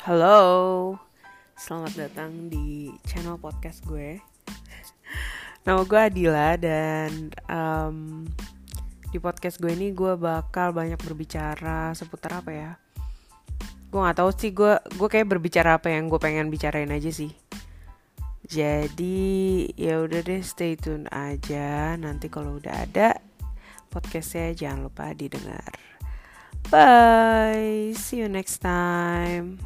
Halo, selamat datang di channel podcast gue. Nama gue Adila dan um, di podcast gue ini gue bakal banyak berbicara seputar apa ya? Gue nggak tahu sih gue gue kayak berbicara apa yang gue pengen bicarain aja sih. Jadi ya udah deh stay tune aja. Nanti kalau udah ada podcastnya jangan lupa didengar. Bye, see you next time.